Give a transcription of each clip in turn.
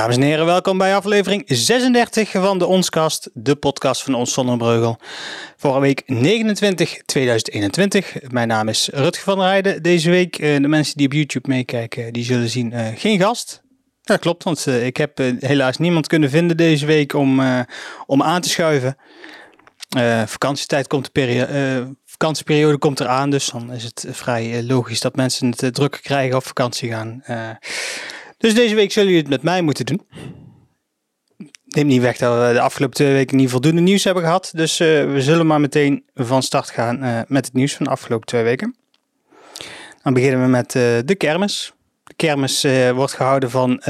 Dames en heren, welkom bij aflevering 36 van de Onskast, de podcast van Ons Zonnebreugel. Vorige week 29 2021. Mijn naam is Rutger van der Heijden. Deze week, eh, de mensen die op YouTube meekijken, die zullen zien uh, geen gast. Ja, klopt, want ik heb helaas niemand kunnen vinden deze week om, om aan te schuiven. vakantietijd komt de periode vakantieperiode komt eraan, dus dan is het vrij logisch dat mensen het drukker krijgen op vakantie gaan. Dus deze week zullen jullie het met mij moeten doen. Neem niet weg dat we de afgelopen twee weken niet voldoende nieuws hebben gehad. Dus uh, we zullen maar meteen van start gaan uh, met het nieuws van de afgelopen twee weken. Dan beginnen we met uh, de kermis. De kermis wordt gehouden van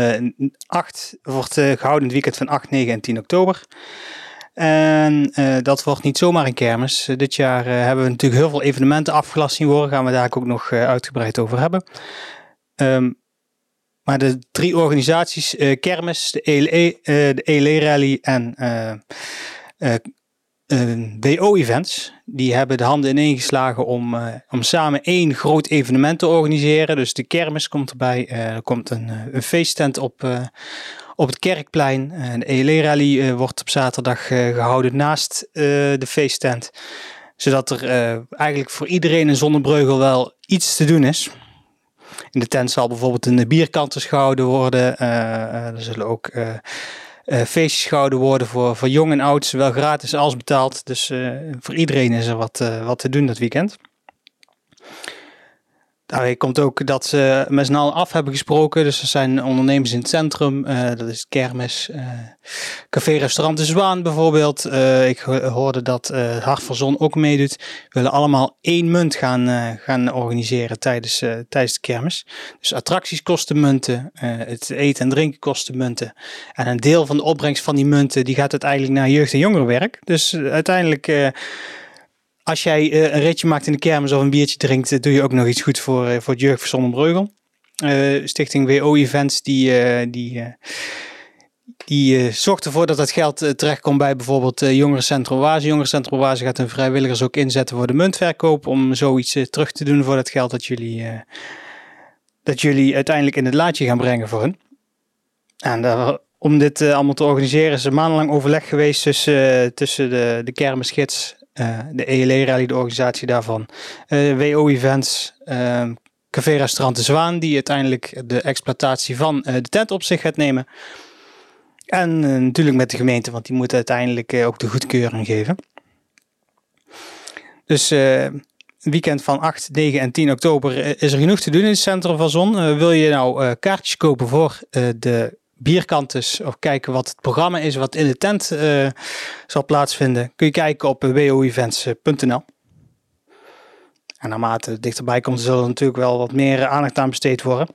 8, wordt gehouden het weekend van 8, 9 en 10 oktober. En dat wordt niet zomaar een kermis. dit jaar hebben we natuurlijk heel veel evenementen afgelast zien worden. Gaan we daar ook nog uitgebreid over hebben. Um, maar de drie organisaties, uh, Kermis, de ELE, de ELE Rally en uh, WO-events, die hebben de handen ineengeslagen om, om samen één groot evenement te organiseren. Dus de Kermis komt erbij, er komt een, een feesttent op, op het Kerkplein. de ELE Rally wordt op zaterdag gehouden naast de feesttent. Zodat er eigenlijk voor iedereen in Zonnebreugel wel iets te doen is. In de tent zal bijvoorbeeld een bierkantus gehouden worden. Eh, eh, er zullen ook eh, feestjes gehouden worden voor, voor jong en oud, zowel gratis als betaald. Dus voor iedereen is er wat, wat te doen dat weekend. Daarbij komt ook dat ze met z'n allen af hebben gesproken. Dus er zijn ondernemers in het centrum. Uh, dat is Kermis. Uh, Café Restaurant De Zwaan bijvoorbeeld. Uh, ik hoorde dat het Hart van Zon ook meedoet. We willen allemaal één munt gaan, gaan organiseren tijdens, tijdens de kermis. Dus attracties kosten munten. het eten en drinken kosten munten. En een deel van de opbrengst van die munten die gaat uiteindelijk naar jeugd- en jongerenwerk. Dus uiteindelijk als jij uh, een ritje maakt in de kermis of een biertje drinkt, uh, doe je ook nog iets goed voor, uh, voor het jeugd van Breugel. Stichting WO Events die, die, die zorgt ervoor dat dat geld terechtkomt bij bijvoorbeeld Jongerencentrum Oase. Jongerencentrum Oase gaat hun vrijwilligers ook inzetten voor de muntverkoop om zoiets terug te doen voor dat geld dat jullie, dat jullie uiteindelijk in het laadje gaan brengen voor hun. En om dit allemaal te organiseren is er maandenlang overleg geweest tussen, tussen de, de kermisgids de ELE Rally, de organisatie daarvan. Uh, WO Events, uh, Café Restaurant De Zwaan, die uiteindelijk de exploitatie van de tent op zich gaat nemen. En natuurlijk met de gemeente, want die moet uiteindelijk ook de goedkeuring geven. Dus weekend van 8, 9 en 10 oktober is er genoeg te doen in het centrum van Zon. wil je nou kaartjes kopen voor de bierkantes of kijken wat het programma is wat in de tent uh, zal plaatsvinden, kun je kijken op woevents.nl. En naarmate het dichterbij komt, zullen er natuurlijk wel wat meer aandacht aan besteed worden.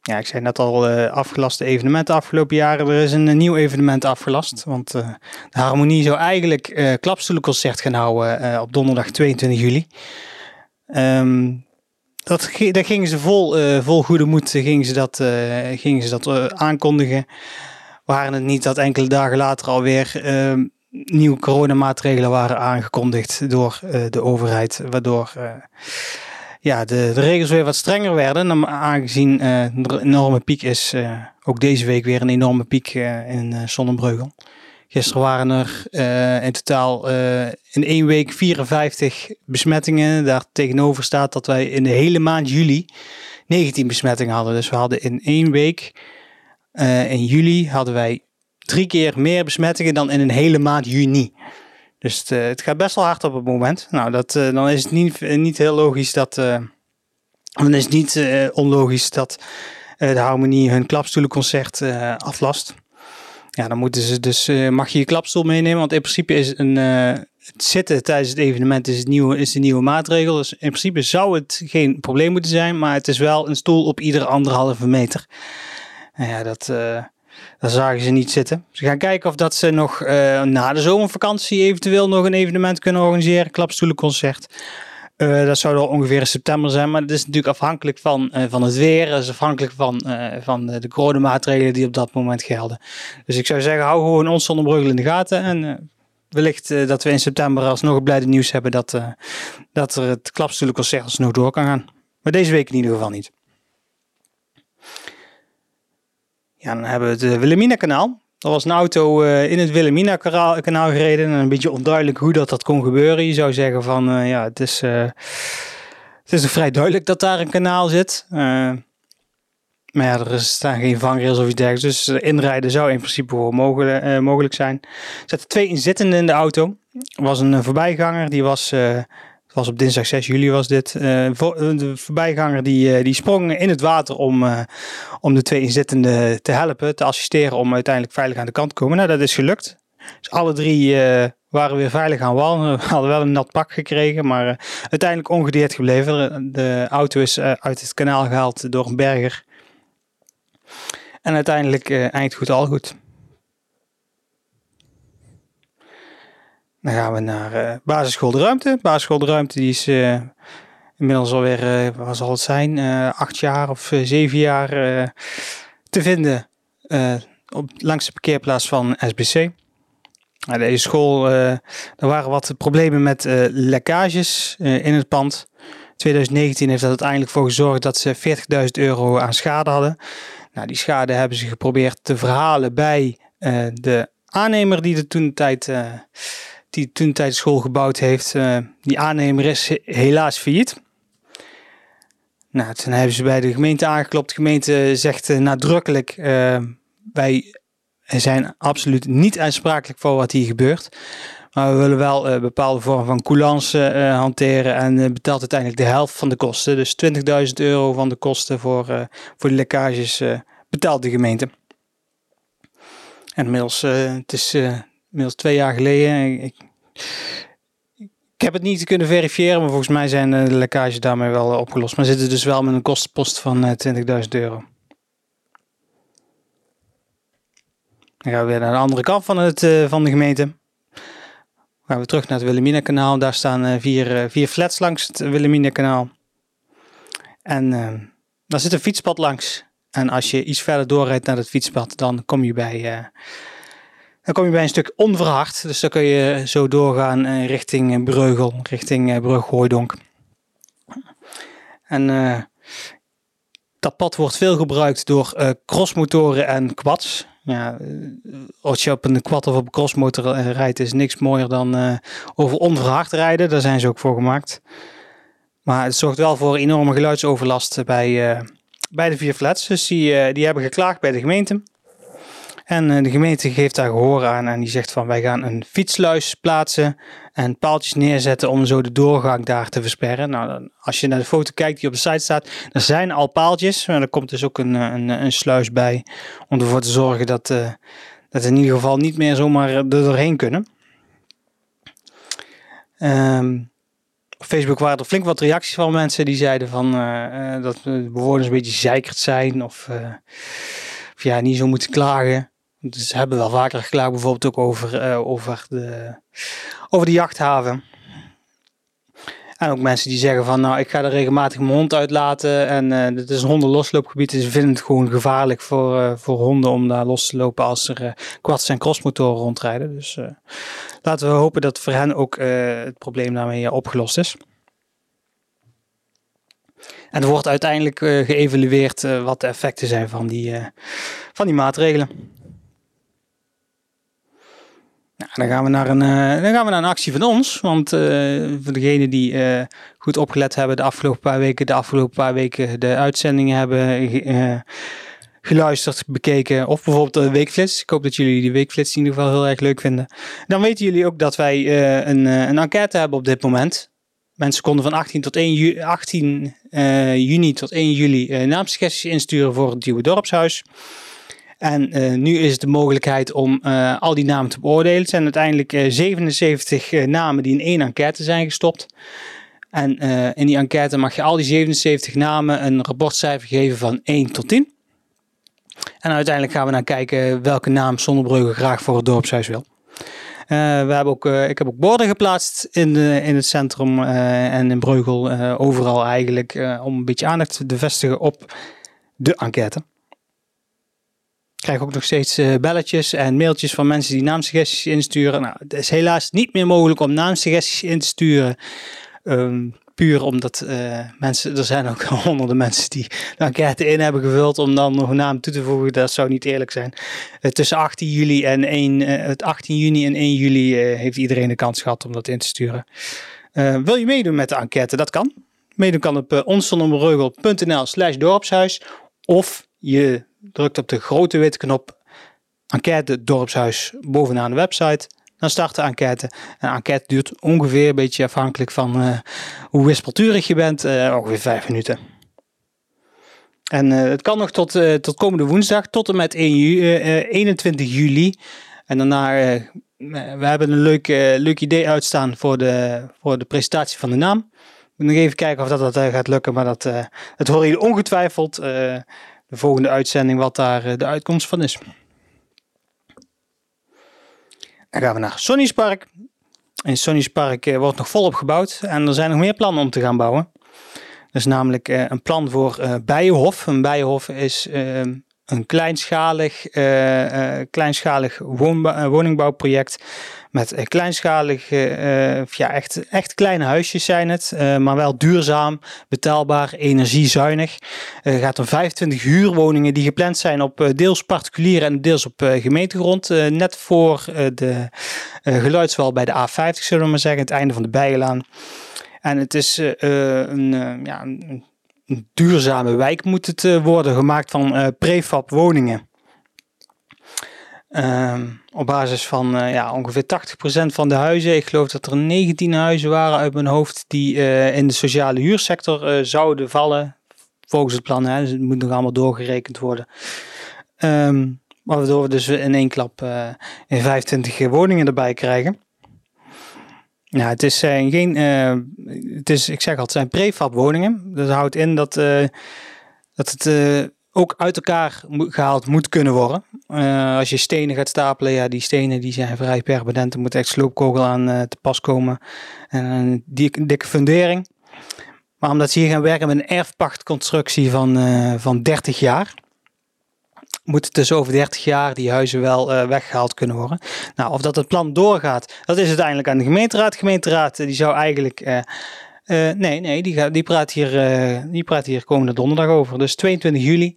Ja, ik zei net al, uh, afgelaste evenementen afgelopen jaren. Er is een, nieuw evenement afgelast. Want de Harmonie zou eigenlijk uh, klapstoelenconcert gaan houden op donderdag 22 juli. Um, dat, daar gingen ze vol, uh, vol goede moed gingen ze dat, uh, gingen ze dat aankondigen. Waren het niet dat enkele dagen later alweer ehm, nieuwe coronamaatregelen waren aangekondigd door de overheid. Waardoor ja, de, de, regels weer wat strenger werden. Aangezien er een enorme piek is, ook deze week weer een enorme piek in Zonnebreugel. Gisteren waren er uh, in totaal uh, in één week 54 besmettingen. Daar tegenover staat dat wij in de hele maand juli 19 besmettingen hadden. Dus we hadden in één week uh, in juli hadden wij drie keer meer besmettingen dan in een hele maand juni. Dus het, het gaat best wel hard op het moment. Nou, dat, dan is het niet, niet heel logisch dat. dan is het niet onlogisch dat de Harmonie hun klapstoelenconcert aflast. Ja, dan moeten ze dus, uh, mag je je klapstoel meenemen. Want in principe is een, uh, het zitten tijdens het evenement is, het nieuwe, is de nieuwe maatregel. Dus in principe zou het geen probleem moeten zijn. Maar het is wel een stoel op iedere anderhalve meter. En ja, dat, uh, zagen ze niet zitten. Ze gaan kijken of dat ze nog na de zomervakantie eventueel nog een evenement kunnen organiseren. Klapstoelenconcert. Uh, dat zou wel ongeveer in september zijn, maar dat is natuurlijk afhankelijk van, uh, van het weer. Dat is afhankelijk van, uh, van de coronamaatregelen die op dat moment gelden. Dus ik zou zeggen, hou gewoon ons zonnebreugel in de gaten. En wellicht dat we in september alsnog het blijde nieuws hebben dat, dat er het klapstoelenconcert alsnog door kan gaan. Maar deze week in ieder geval niet. Ja, dan hebben we het Wilhelmina-kanaal. Er was een auto in het Wilhelmina-kanaal gereden. En een beetje onduidelijk hoe dat, dat kon gebeuren. Je zou zeggen van, ja, het is, het is vrij duidelijk dat daar een kanaal zit. Maar ja, er staan geen vangrails of iets dergelijks. Dus inrijden zou in principe wel mogelijk, mogelijk zijn. Er zaten twee inzittenden in de auto. Er was een voorbijganger, die was, was op dinsdag 6 juli was dit. Uh, de voorbijganger die, die sprong in het water om, om de twee inzittenden te helpen, te assisteren om uiteindelijk veilig aan de kant te komen. Nou, dat is gelukt. Dus alle drie waren weer veilig aan wal. We hadden wel een nat pak gekregen, maar uiteindelijk ongedeerd gebleven. De auto is uit het kanaal gehaald door een berger. En uiteindelijk eind goed al goed. Dan gaan we naar uh, basisschool de Ruimte. Basisschool de Ruimte die is uh, inmiddels alweer, uh, wat zal het zijn, acht jaar of zeven jaar te vinden op, langs de parkeerplaats van SBC. deze school, er waren wat problemen met lekkages in het pand. 2019 heeft dat uiteindelijk voor gezorgd dat ze 40.000 euro aan schade hadden. Nou, die schade hebben ze geprobeerd te verhalen bij uh, de aannemer die de toen tijd, uh, die toen tijd school gebouwd heeft. Uh, die aannemer is helaas failliet. Nou, toen hebben ze bij de gemeente aangeklopt. De gemeente zegt nadrukkelijk: wij zijn absoluut niet aansprakelijk voor wat hier gebeurt. Maar we willen wel een bepaalde vorm van coulance hanteren en betaalt uiteindelijk de helft van de kosten. Dus 20.000 euro van de kosten voor, voor de lekkages betaalt de gemeente. En inmiddels, het is inmiddels twee jaar geleden. Ik, ik heb het niet kunnen verifiëren, maar volgens mij zijn de lekkages daarmee wel opgelost. Maar zitten dus wel met een kostenpost van 20.000 euro. Dan gaan we weer naar de andere kant van, het, van de gemeente gaan we terug naar het Wilhelmina-kanaal. Daar staan vier, vier flats langs het Wilhelmina-kanaal. En daar zit een fietspad langs. En als je iets verder doorrijdt naar het fietspad, dan kom je bij, dan kom je bij een stuk onverhard. Dus dan kun je zo doorgaan richting Breugel, richting Brug En dat pad wordt veel gebruikt door crossmotoren en quads. Ja, eh, als je op een quad of op een crossmotor eh, rijdt, is niks mooier dan over onverhard rijden. Daar zijn ze ook voor gemaakt. Maar het zorgt wel voor enorme geluidsoverlast bij, bij de vier flats. Dus die, die hebben geklaagd bij de gemeente. En eh, de gemeente geeft daar gehoor aan en die zegt van wij gaan een fietsluis plaatsen en paaltjes neerzetten om zo de doorgang daar te versperren. Nou, als je naar de foto kijkt die op de site staat, er zijn al paaltjes, maar er komt dus ook een, een, een sluis bij om ervoor te zorgen dat, uh, dat in ieder geval niet meer zomaar er doorheen kunnen. Um, op Facebook waren er flink wat reacties van mensen die zeiden van dat de bewoners een beetje zeikerd zijn of, of ja, niet zo moeten klagen. Dus ze hebben wel vaker geklaagd, bijvoorbeeld ook over, uh, over, de, over de jachthaven. En ook mensen die zeggen van, nou, ik ga er regelmatig mijn hond uitlaten. En uh, dit is een hondenlosloopgebied, dus ze vinden het gewoon gevaarlijk voor, uh, voor honden om daar los te lopen als er uh, en crossmotoren rondrijden. Dus laten we hopen dat voor hen ook het probleem daarmee opgelost is. En er wordt uiteindelijk geëvalueerd wat de effecten zijn van die, van die maatregelen. Nou, dan, gaan we naar een, uh, dan gaan we naar een actie van ons. Want uh, voor degenen die uh, goed opgelet hebben de afgelopen paar weken, de afgelopen paar weken de uitzendingen hebben geluisterd, bekeken. Of bijvoorbeeld de weekflits. Ik hoop dat jullie die weekflits in ieder geval heel erg leuk vinden. Dan weten jullie ook dat wij een, een enquête hebben op dit moment. Mensen konden van 18, tot 1 ju 18 juni tot 1 juli naamsuggesties insturen voor het Nieuwe Dorpshuis. En uh, nu is het de mogelijkheid om uh, al die namen te beoordelen. Het zijn uiteindelijk uh, 77 namen die in één enquête zijn gestopt. En in die enquête mag je al die 77 namen een rapportcijfer geven van 1 tot 10. En uiteindelijk gaan we naar kijken welke naam Zonnebrugge graag voor het dorpshuis wil. we hebben ook, ik heb ook borden geplaatst in, in het centrum en in Breugel, overal eigenlijk, om een beetje aandacht te vestigen op de enquête krijg ook nog steeds uh, belletjes en mailtjes van mensen die naamsuggesties insturen. Nou, het is helaas niet meer mogelijk om naamsuggesties in te sturen um, puur omdat mensen, er zijn ook honderden mensen die de enquête in hebben gevuld om dan nog een naam toe te voegen. Dat zou niet eerlijk zijn. tussen 18 juli en 1, het 18 juni en 1 juli heeft iedereen de kans gehad om dat in te sturen. wil je meedoen met de enquête? Dat kan. Meedoen kan op uh, slash dorpshuis of je drukt op de grote witte knop enquête dorpshuis bovenaan de website. Dan start de enquête. Een enquête duurt ongeveer, een beetje afhankelijk van uh, hoe wispelturig je bent, uh, ongeveer vijf minuten. En uh, het kan nog tot, tot komende woensdag, tot en met 1 ju 21 juli. En daarna, we hebben een leuk, leuk idee uitstaan voor de, voor de presentatie van de naam. Nog even kijken of dat, dat gaat lukken, maar dat, dat horen jullie ongetwijfeld de volgende uitzending wat daar de uitkomst van is. Dan gaan we naar Sonny's Park. In Sonny's Park eh, wordt nog volop gebouwd en er zijn nog meer plannen om te gaan bouwen. Is namelijk eh, een plan voor Bijenhof. Een Bijenhof is een kleinschalig, kleinschalig woningbouwproject met kleinschalige, ja, echt, echt kleine huisjes zijn het, maar wel duurzaam, betaalbaar, energiezuinig. Er gaat om 25 huurwoningen die gepland zijn op deels particulier en deels op gemeentegrond, net voor de geluidswal bij de A50 zullen we maar zeggen, het einde van de Bijenlaan. En het is een, ja, een duurzame wijk moet het worden, gemaakt van prefab woningen. Ehm, op basis van uh, ja, ongeveer 80% van de huizen. Ik geloof dat er 19 huizen waren uit mijn hoofd die in de sociale huursector zouden vallen. Volgens het plan, hè. Dus het moet nog allemaal doorgerekend worden. Um, waardoor we dus in één klap in 25 woningen erbij krijgen. Ja, het is geen, het is, ik zeg al, het zijn prefab woningen. Dat houdt in dat, dat het ook uit elkaar gehaald moet kunnen worden. Als je stenen gaat stapelen, ja, die stenen die zijn vrij permanent. Er moet echt sloopkogel aan te pas komen. En een dikke, fundering. Maar omdat ze hier gaan werken met een erfpachtconstructie van, van 30 jaar. Moet het dus over 30 jaar die huizen wel weggehaald kunnen worden. Nou, of dat het plan doorgaat, dat is uiteindelijk aan de gemeenteraad. De gemeenteraad die zou eigenlijk uh, nee, nee, die, die, praat hier, die praat hier komende donderdag over. Dus 22 juli.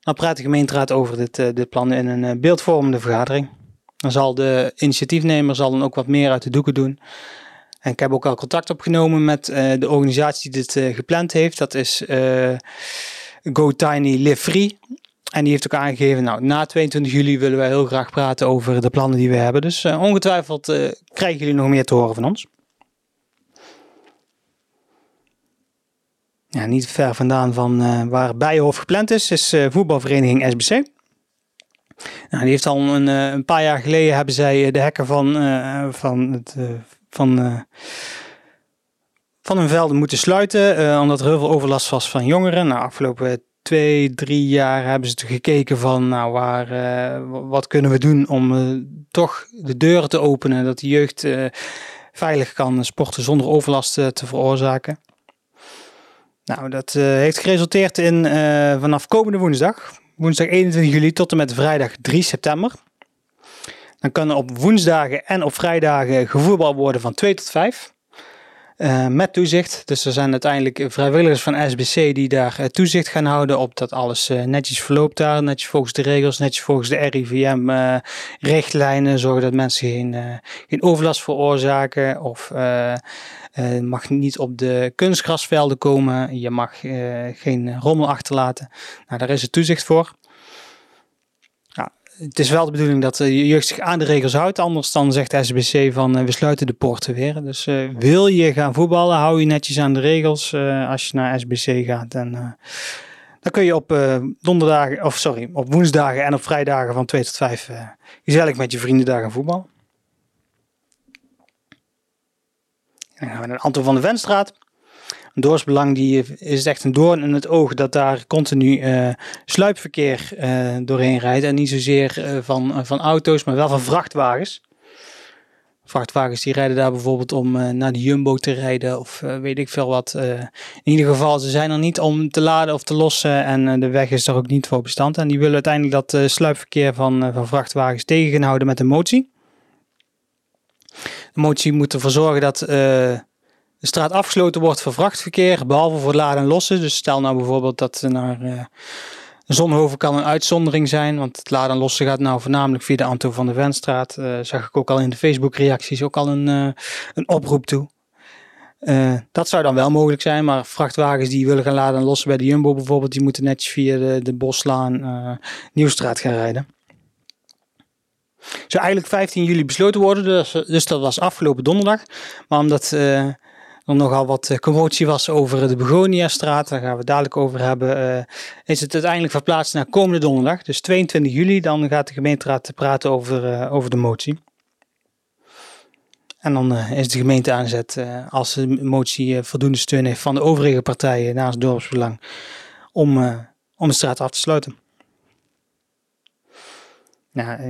Dan praat de gemeenteraad over dit, dit plan in een beeldvormende vergadering. Dan zal de initiatiefnemer zal dan ook wat meer uit de doeken doen. En ik heb ook al contact opgenomen met de organisatie die dit gepland heeft. Dat is Go Tiny Live Free. En die heeft ook aangegeven, nou, na 22 juli willen wij heel graag praten over de plannen die we hebben. Dus ongetwijfeld krijgen jullie nog meer te horen van ons. ja, niet ver vandaan van uh, waar Bijenhof gepland is, is voetbalvereniging SBC. Nou, die heeft al een, een, paar jaar geleden hebben zij de hekken van, van, het, van, van hun velden moeten sluiten, omdat er heel veel overlast was van jongeren. Nou, afgelopen twee, drie jaar hebben ze gekeken van nou, waar, wat kunnen we doen om toch de deuren te openen, dat de jeugd veilig kan sporten zonder overlast te veroorzaken. Nou, dat heeft geresulteerd in vanaf komende woensdag, woensdag 21 juli tot en met vrijdag 3 september. Dan kan op woensdagen en op vrijdagen gevoetbal worden van 2 tot 5. Eh, met toezicht. Dus er zijn uiteindelijk vrijwilligers van SBC die daar uh, toezicht gaan houden op dat alles uh, netjes verloopt daar. Netjes volgens de regels, netjes volgens de RIVM-richtlijnen. zorgen dat mensen geen, overlast veroorzaken of mag niet op de kunstgrasvelden komen. Je mag geen rommel achterlaten. Nou, daar is het toezicht voor. Het is wel de bedoeling dat de jeugd zich aan de regels houdt. Anders dan zegt de SBC van uh, we sluiten de poorten weer. Dus wil je gaan voetballen, hou je netjes aan de regels als je naar SBC gaat. En dan kun je op donderdagen, of sorry, op woensdagen en op vrijdagen van 2 tot 5 gezellig met je vrienden daar gaan voetballen. Dan gaan we naar Anton van de Venstraat. Doorsbelang die is echt een doorn in het oog dat daar continu uh, sluipverkeer uh, doorheen rijdt. En niet zozeer uh, van, van auto's, maar wel van vrachtwagens. Vrachtwagens die rijden daar bijvoorbeeld om naar de Jumbo te rijden of weet ik veel wat. in ieder geval, ze zijn er niet om te laden of te lossen en de weg is er ook niet voor bestand. En die willen uiteindelijk dat sluipverkeer van, van vrachtwagens tegenhouden met een motie. De motie moet ervoor zorgen dat de straat afgesloten wordt voor vrachtverkeer, behalve voor laden en lossen. Dus stel nou bijvoorbeeld dat naar uh, Zonhoven kan een uitzondering zijn, want het laden en lossen gaat nou voornamelijk via de Anto van de Venstraat. Uh, zag ik ook al in de Facebook reacties ook al een, uh, een oproep toe. dat zou dan wel mogelijk zijn, maar vrachtwagens die willen gaan laden en lossen bij de Jumbo bijvoorbeeld, die moeten netjes via de, de Boslaan Nieuwstraat gaan rijden. Zou eigenlijk 15 juli besloten worden, dus, dus dat was afgelopen donderdag. Maar omdat er nogal wat eh, commotie was over de Begoniastraat, daar gaan we het dadelijk over hebben, uh, is het uiteindelijk verplaatst naar komende donderdag, dus 22 juli. Dan gaat de gemeenteraad praten over, uh, over de motie. En dan is de gemeente aanzet, als de motie voldoende steun heeft van de overige partijen naast dorpsbelang, om, om de straat af te sluiten. Nou,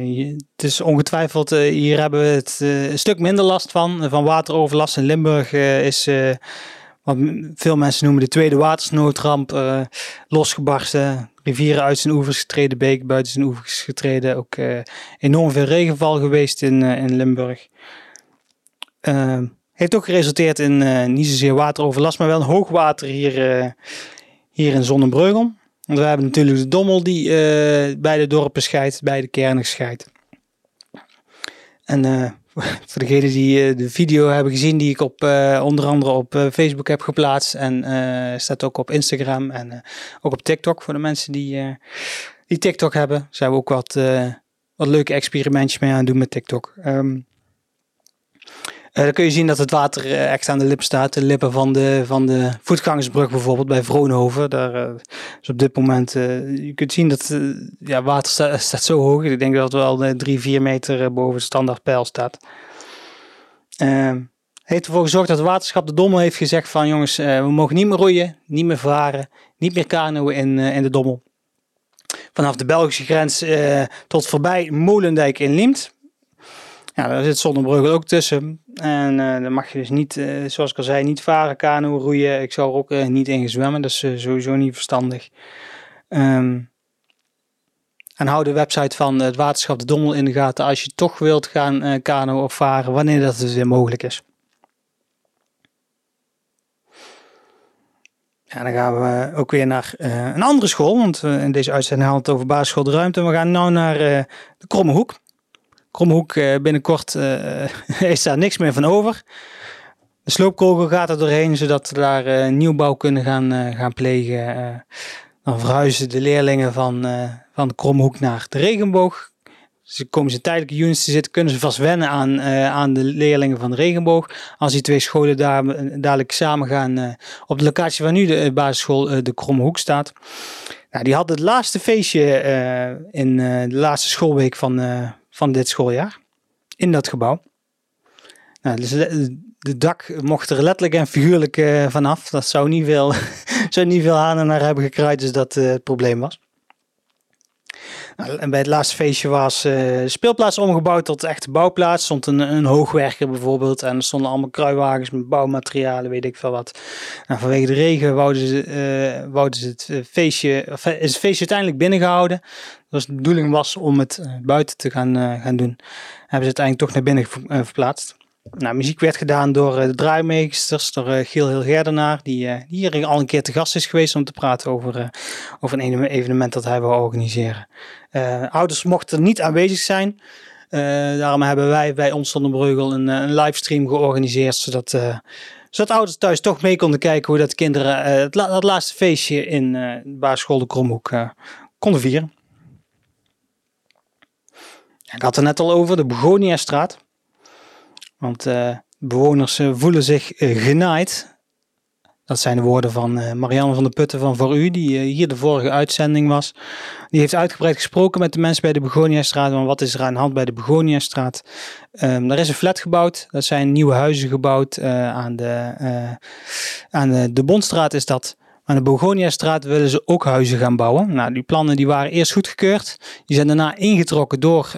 het is ongetwijfeld, uh, hier hebben we het uh, een stuk minder last van. Van wateroverlast in Limburg uh, is wat veel mensen noemen de tweede watersnoodramp losgebarsten. Rivieren uit zijn oevers getreden, beek buiten zijn oevers getreden. Ook enorm veel regenval geweest in, in Limburg. heeft ook geresulteerd in niet zozeer wateroverlast, maar wel een hoogwater hier, hier in Zonnebreugel. Want we hebben natuurlijk de Dommel die uh, beide dorpen scheidt, beide kernen scheidt. En uh, voor degenen die uh, de video hebben gezien die ik op, onder andere op Facebook heb geplaatst. En staat ook op Instagram en ook op TikTok voor de mensen die, die TikTok hebben. Zijn we ook wat, wat leuke experimentjes mee aan doen met TikTok. Um, dan kun je zien dat het water uh, echt aan de lip staat. De lippen van de, van de voetgangersbrug bijvoorbeeld bij Vroonhoven. Daar uh, is op dit moment, je kunt zien dat ja, water sta, staat zo hoog. Ik denk dat het wel drie, vier meter boven de standaardpeil staat. Ehm, heeft ervoor gezorgd dat het waterschap de Dommel heeft gezegd van jongens, we mogen niet meer roeien, niet meer varen, niet meer kanoën in, in de Dommel. Vanaf de Belgische grens tot voorbij Molendijk in Liemt. Ja, daar zit Zonnebreugel ook tussen. En uh, dan mag je dus niet, uh, zoals ik al zei, niet varen, kano, roeien. Ik zou er ook uh, niet in zwemmen, dat is sowieso niet verstandig. Um, en hou de website van het waterschap de Dommel in de gaten als je toch wilt gaan kano of varen, wanneer dat dus weer mogelijk is. Ja, dan gaan we ook weer naar een andere school, want in deze uitzending hadden we het over basisschool ruimte. We gaan nu naar de Kromme Hoek. Kromhoek uh, binnenkort uh, is daar niks meer van over. De sloopkogel gaat er doorheen, zodat we daar uh, nieuwbouw kunnen gaan, gaan plegen. dan verhuizen de leerlingen van, van de Kromhoek naar de regenboog. Ze komen ze tijdelijke units te zitten, kunnen ze vast wennen aan, aan de leerlingen van de regenboog. Als die twee scholen daar dadelijk samen gaan op de locatie waar nu de basisschool de Kromhoek staat. Nou, die had het laatste feestje in de laatste schoolweek van, van dit schooljaar in dat gebouw. Nou, dus de dak mocht er letterlijk en figuurlijk uh, vanaf. Dat zou niet veel, zou niet veel hanen naar hebben gekraaid, dus dat uh, het probleem was. Nou, en bij het laatste feestje was uh, de speelplaats omgebouwd tot echte bouwplaats. stond een, een hoogwerker bijvoorbeeld en er stonden allemaal kruiwagens met bouwmaterialen, weet ik veel wat. Nou, vanwege de regen wouden ze, wouden ze het feestje, of, is het feestje uiteindelijk binnengehouden. Dus de bedoeling was om het eh, buiten te gaan, uh, gaan doen. Hebben ze het eigenlijk toch naar binnen uh, verplaatst. Nou, muziek werd gedaan door de draaimeesters, door Giel Hilgerdenaar, die, die hier al een keer te gast is geweest om te praten over, over een evenement dat hij wil organiseren. ouders mochten niet aanwezig zijn. daarom hebben wij bij ons Breugel een, een livestream georganiseerd, zodat, zodat ouders thuis toch mee konden kijken hoe dat kinderen het, laatste feestje in de basisschool de Kromhoek konden vieren. Ik had het net al over, de Begoniastraat. Want uh, bewoners uh, voelen zich uh, genaaid. Dat zijn de woorden van Marianne van der Putten van Voor U, die hier de vorige uitzending was. Die heeft uitgebreid gesproken met de mensen bij de Begoniastraat. Want wat is er aan de hand bij de Begoniastraat? Um, er is een flat gebouwd. Er zijn nieuwe huizen gebouwd. aan de, aan de, de Bondstraat is dat. Aan de Begonia-straat willen ze ook huizen gaan bouwen. Nou, die plannen die waren eerst goedgekeurd. Die zijn daarna ingetrokken door,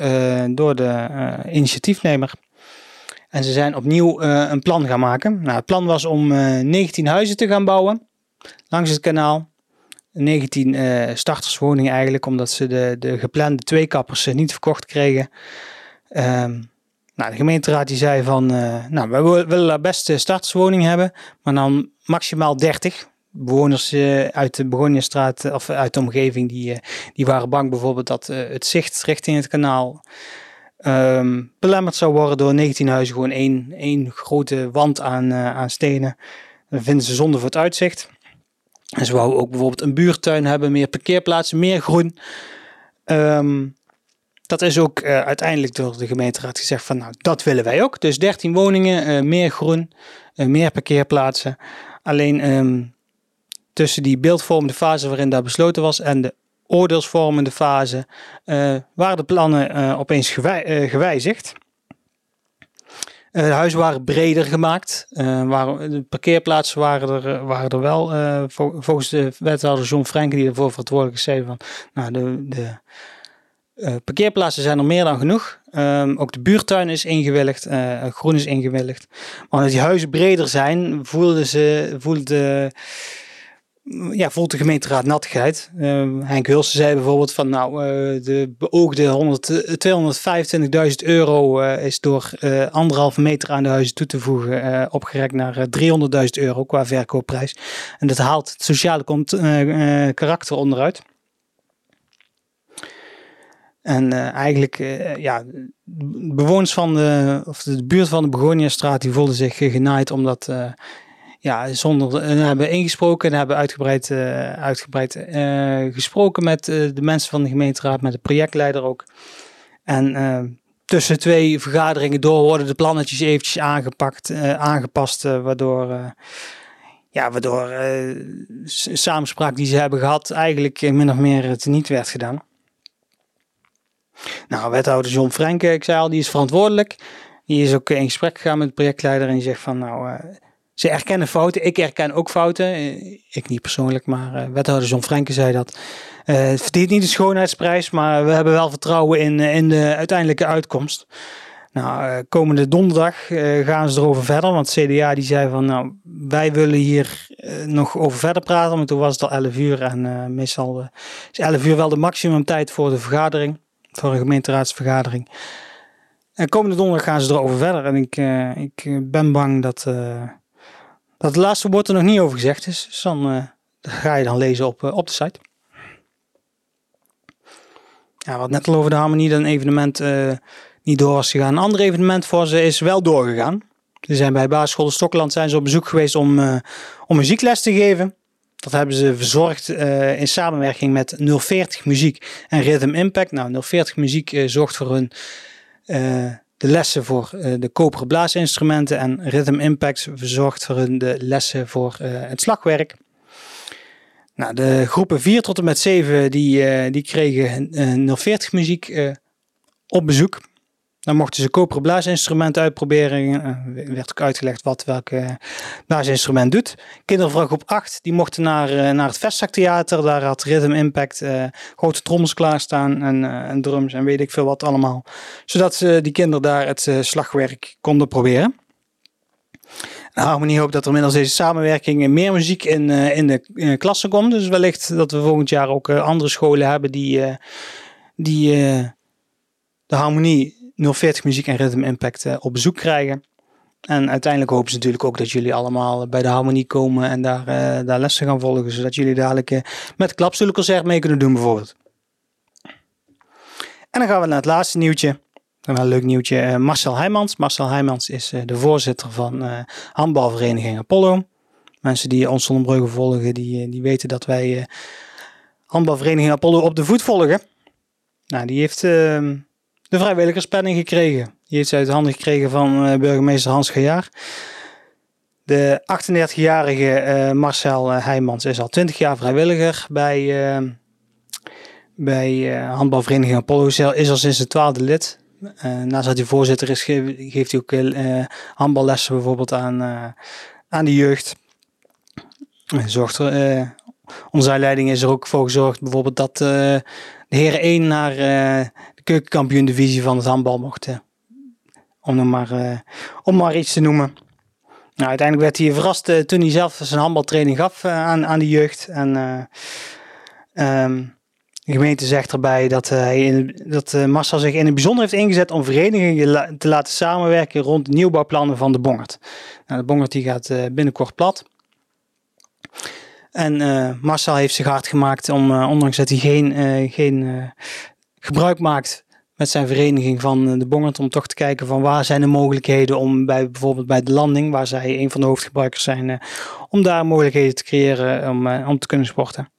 door de initiatiefnemer. En ze zijn opnieuw uh, een plan gaan maken. Nou, het plan was om 19 huizen te gaan bouwen langs het kanaal. 19 starterswoningen eigenlijk, omdat ze de, de geplande tweekappers niet verkocht kregen. Um, Nou, de gemeenteraad die zei van, nou, we willen daar best starterswoning hebben, maar dan maximaal 30 bewoners uit de Begonjastraat of uit de omgeving, die, die waren bang bijvoorbeeld dat het zicht richting het kanaal um, belemmerd zou worden door 19 huizen. Gewoon één, één grote wand aan, aan stenen. Dat vinden ze zonde voor het uitzicht. En ze wouden ook bijvoorbeeld een buurtuin hebben, meer parkeerplaatsen, meer groen. Ehm, dat is ook uh, uiteindelijk door de gemeenteraad gezegd van nou, dat willen wij ook. Dus 13 woningen, uh, meer groen, meer parkeerplaatsen. Alleen um, tussen die beeldvormende fase waarin dat besloten was en de oordeelsvormende fase waren de plannen opeens gewij gewijzigd. De huizen waren breder gemaakt. Waren, de parkeerplaatsen waren er, waren er wel. Volgens de wethouder John Frenke, die ervoor verantwoordelijk is, zei van... Nou, de, de parkeerplaatsen zijn er meer dan genoeg. Um, ook de buurtuin is ingewilligd. groen is ingewilligd. Maar omdat die huizen breder zijn, voelden ze... Voelde ja, voelt de gemeenteraad nattigheid. Uh, Henk Hulsen zei bijvoorbeeld van nou, uh, de beoogde 225.000 euro uh, is door anderhalve meter aan de huizen toe te voegen opgerekt naar 300.000 euro qua verkoopprijs. En dat haalt het sociale karakter onderuit. En eigenlijk, ja, bewoners van de, of de buurt van de Begoniastraat, die voelden zich genaaid omdat ja, zonder en hebben ingesproken en hebben uitgebreid, uh, uitgebreid uh, gesproken met de mensen van de gemeenteraad, met de projectleider ook. En tussen twee vergaderingen door worden de plannetjes eventjes aangepakt, aangepast, waardoor, ja, waardoor samenspraak die ze hebben gehad eigenlijk min of meer het niet werd gedaan. Nou, wethouder John Frenke, ik zei al, die is verantwoordelijk. Die is ook in gesprek gegaan met de projectleider en die zegt van nou ze erkennen fouten. Ik erken ook fouten. Eh, ik niet persoonlijk, maar uh, wethouder John Frenke zei dat. Uh, het verdient niet de schoonheidsprijs, maar we hebben wel vertrouwen in, in de uiteindelijke uitkomst. Nou, komende donderdag gaan ze erover verder. Want CDA die zei van, nou, wij willen hier nog over verder praten. Maar toen was het al 11 uur en meestal is 11 uur wel de maximum tijd voor de vergadering. Voor een gemeenteraadsvergadering. En komende donderdag gaan ze erover verder. En ik, ik ben bang dat dat laatste woord er nog niet over gezegd is. Dus dan uh, ga je dan lezen op, uh, op de site. Ja, wat net al over de harmonie, dat een evenement uh, niet door was gegaan. Een ander evenement voor ze is wel doorgegaan. Ze zijn bij basisschool Stokland zijn ze op bezoek geweest om, om muziekles te geven. Dat hebben ze verzorgd in samenwerking met 040 Muziek en Rhythm Impact. Nou, 040 Muziek zorgt voor hun de lessen voor uh, de koperen blaasinstrumenten en Rhythm Impact verzorgt voor hun de lessen voor uh, het slagwerk. Nou, de groepen 4 tot en met 7 die, uh, die kregen 040 muziek op bezoek. Dan mochten ze koperen blaasinstrumenten uitproberen. Er werd ook uitgelegd wat welk blaasinstrument doet. Kinderen van groep 8 die mochten naar, naar het Vestzaktheater. Daar had Rhythm Impact grote trommels klaarstaan en, en drums en weet ik veel wat allemaal. Zodat ze, die kinderen daar het slagwerk konden proberen. Harmonie hoopt dat er middels deze samenwerking meer muziek in, in de klassen komt. Dus wellicht dat we volgend jaar ook andere scholen hebben die, die de harmonie 040 Muziek en Rhythm Impact uh, op bezoek krijgen. En uiteindelijk hopen ze natuurlijk ook dat jullie allemaal bij de harmonie komen en daar, uh, daar lessen gaan volgen. Zodat jullie dadelijk uh, met klapstoelenconcert mee kunnen doen bijvoorbeeld. En dan gaan we naar het laatste nieuwtje. Een leuk nieuwtje. Marcel Heijmans. Marcel Heijmans is de voorzitter van handbalvereniging Apollo. Mensen die ons zonder volgen, die, die weten dat wij handbalvereniging Apollo op de voet volgen. Nou, die heeft ehm, de vrijwilligerspenning gekregen. Die heeft ze uit de handen gekregen van uh, burgemeester Hans Gejaar. De 38-jarige uh, Marcel uh, Heijmans is al 20 jaar vrijwilliger bij, bij handbalvereniging Apollo. Is al sinds de twaalfde lid. naast dat hij voorzitter is, geeft hij ook handballessen bijvoorbeeld aan, aan de jeugd. Zorgt er, onze leiding is er ook voor gezorgd bijvoorbeeld dat de heren 1 naar keukenkampioen divisie van het handbal mochten. Om, maar, uh, om maar iets te noemen. Nou, uiteindelijk werd hij verrast uh, toen hij zelf zijn handbaltraining gaf uh, aan, aan de jeugd. En um, De gemeente zegt erbij dat, hij in, dat Marcel zich in het bijzonder heeft ingezet om verenigingen te laten samenwerken rond nieuwbouwplannen van de Bongert. Nou, de Bongert die gaat binnenkort plat. En Marcel heeft zich hard gemaakt om, ondanks dat hij geen, geen gebruik maakt met zijn vereniging van de Bongert, om toch te kijken van waar zijn de mogelijkheden om bij bijvoorbeeld bij de landing, waar zij een van de hoofdgebruikers zijn, om daar mogelijkheden te creëren om, om te kunnen sporten.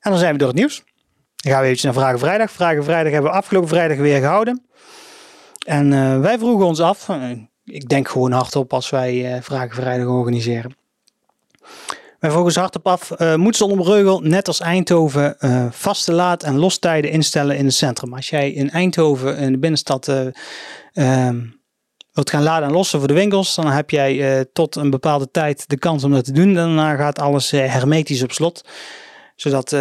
En dan zijn we door het nieuws. Dan gaan we eventjes naar Vragen Vrijdag. Vragen Vrijdag hebben we afgelopen vrijdag weer gehouden. En wij vroegen ons af, ik denk gewoon hardop als wij uh, Vragen Vrijdag organiseren. Wij vroegen ons hardop af, moet Zonnebreugel net als Eindhoven vaste laad- en lostijden instellen in het centrum? Als jij in Eindhoven in de binnenstad ehm, wilt gaan laden en lossen voor de winkels, dan heb jij tot een bepaalde tijd de kans om dat te doen. Daarna gaat alles hermetisch op slot zodat uh,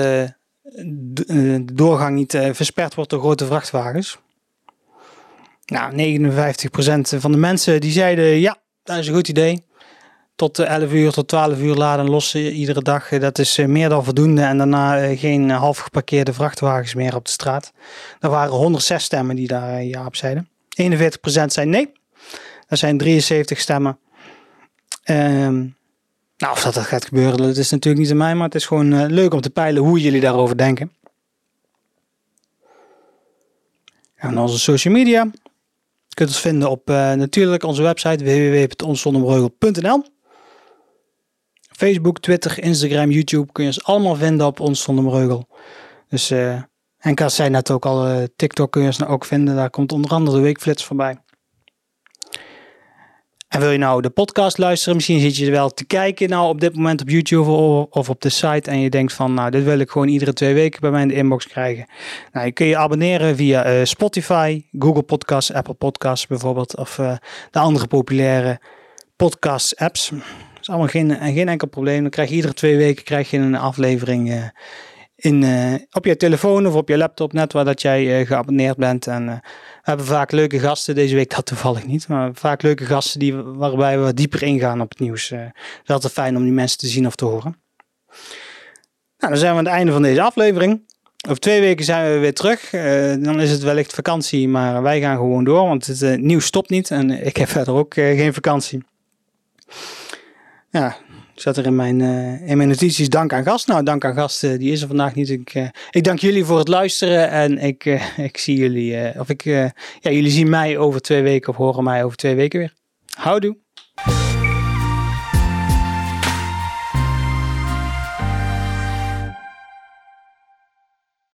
de, doorgang niet uh, versperd wordt door grote vrachtwagens. Nou, 59% van de mensen die zeiden ja, dat is een goed idee. Tot 11 uur tot 12 uur laden en lossen iedere dag. Dat is meer dan voldoende. En daarna geen half geparkeerde vrachtwagens meer op de straat. Er waren 106 stemmen die daar ja op zeiden. 41% zei nee. Er zijn 73 stemmen. Um, nou, of dat, dat gaat gebeuren, dat is natuurlijk niet aan mij, maar het is gewoon leuk om te peilen hoe jullie daarover denken. En onze social media. Je kunt ons vinden op natuurlijk onze website www.onszonderbreugel.nl Facebook, Twitter, Instagram, YouTube kun je ons allemaal vinden op Ons Zonder Dus, uh, en Kas zei net ook al, TikTok kun je ons nou ook vinden. Daar komt onder andere de weekflits voorbij. En wil je nou de podcast luisteren, misschien zit je er wel te kijken nou op dit moment op YouTube of op de site en je denkt van nou dit wil ik gewoon iedere twee weken bij mij in de inbox krijgen. Nou, je kun je abonneren via uh, Spotify, Google Podcasts, Apple Podcasts bijvoorbeeld of de andere populaire podcast apps. Dat is allemaal geen, geen enkel probleem. Dan krijg je iedere twee weken krijg je een aflevering uh, in, op je telefoon of op je laptop net waar dat jij geabonneerd bent en we hebben vaak leuke gasten. Deze week dat toevallig niet. Maar vaak leuke gasten die, waarbij we dieper ingaan op het nieuws. Het is altijd fijn om die mensen te zien of te horen. Nou, dan zijn we aan het einde van deze aflevering. Over twee weken zijn we weer terug. Dan is het wellicht vakantie, maar wij gaan gewoon door. Want het nieuws stopt niet. En ik heb verder ook geen vakantie. Ja, zat er in mijn, uh, in mijn notities dank aan gast. Nou, dank aan gast, uh, die is er vandaag niet. Ik, uh, ik dank jullie voor het luisteren en ik, ik zie jullie, of ik, ja, jullie zien mij over twee weken of horen mij over twee weken weer. Houdoe.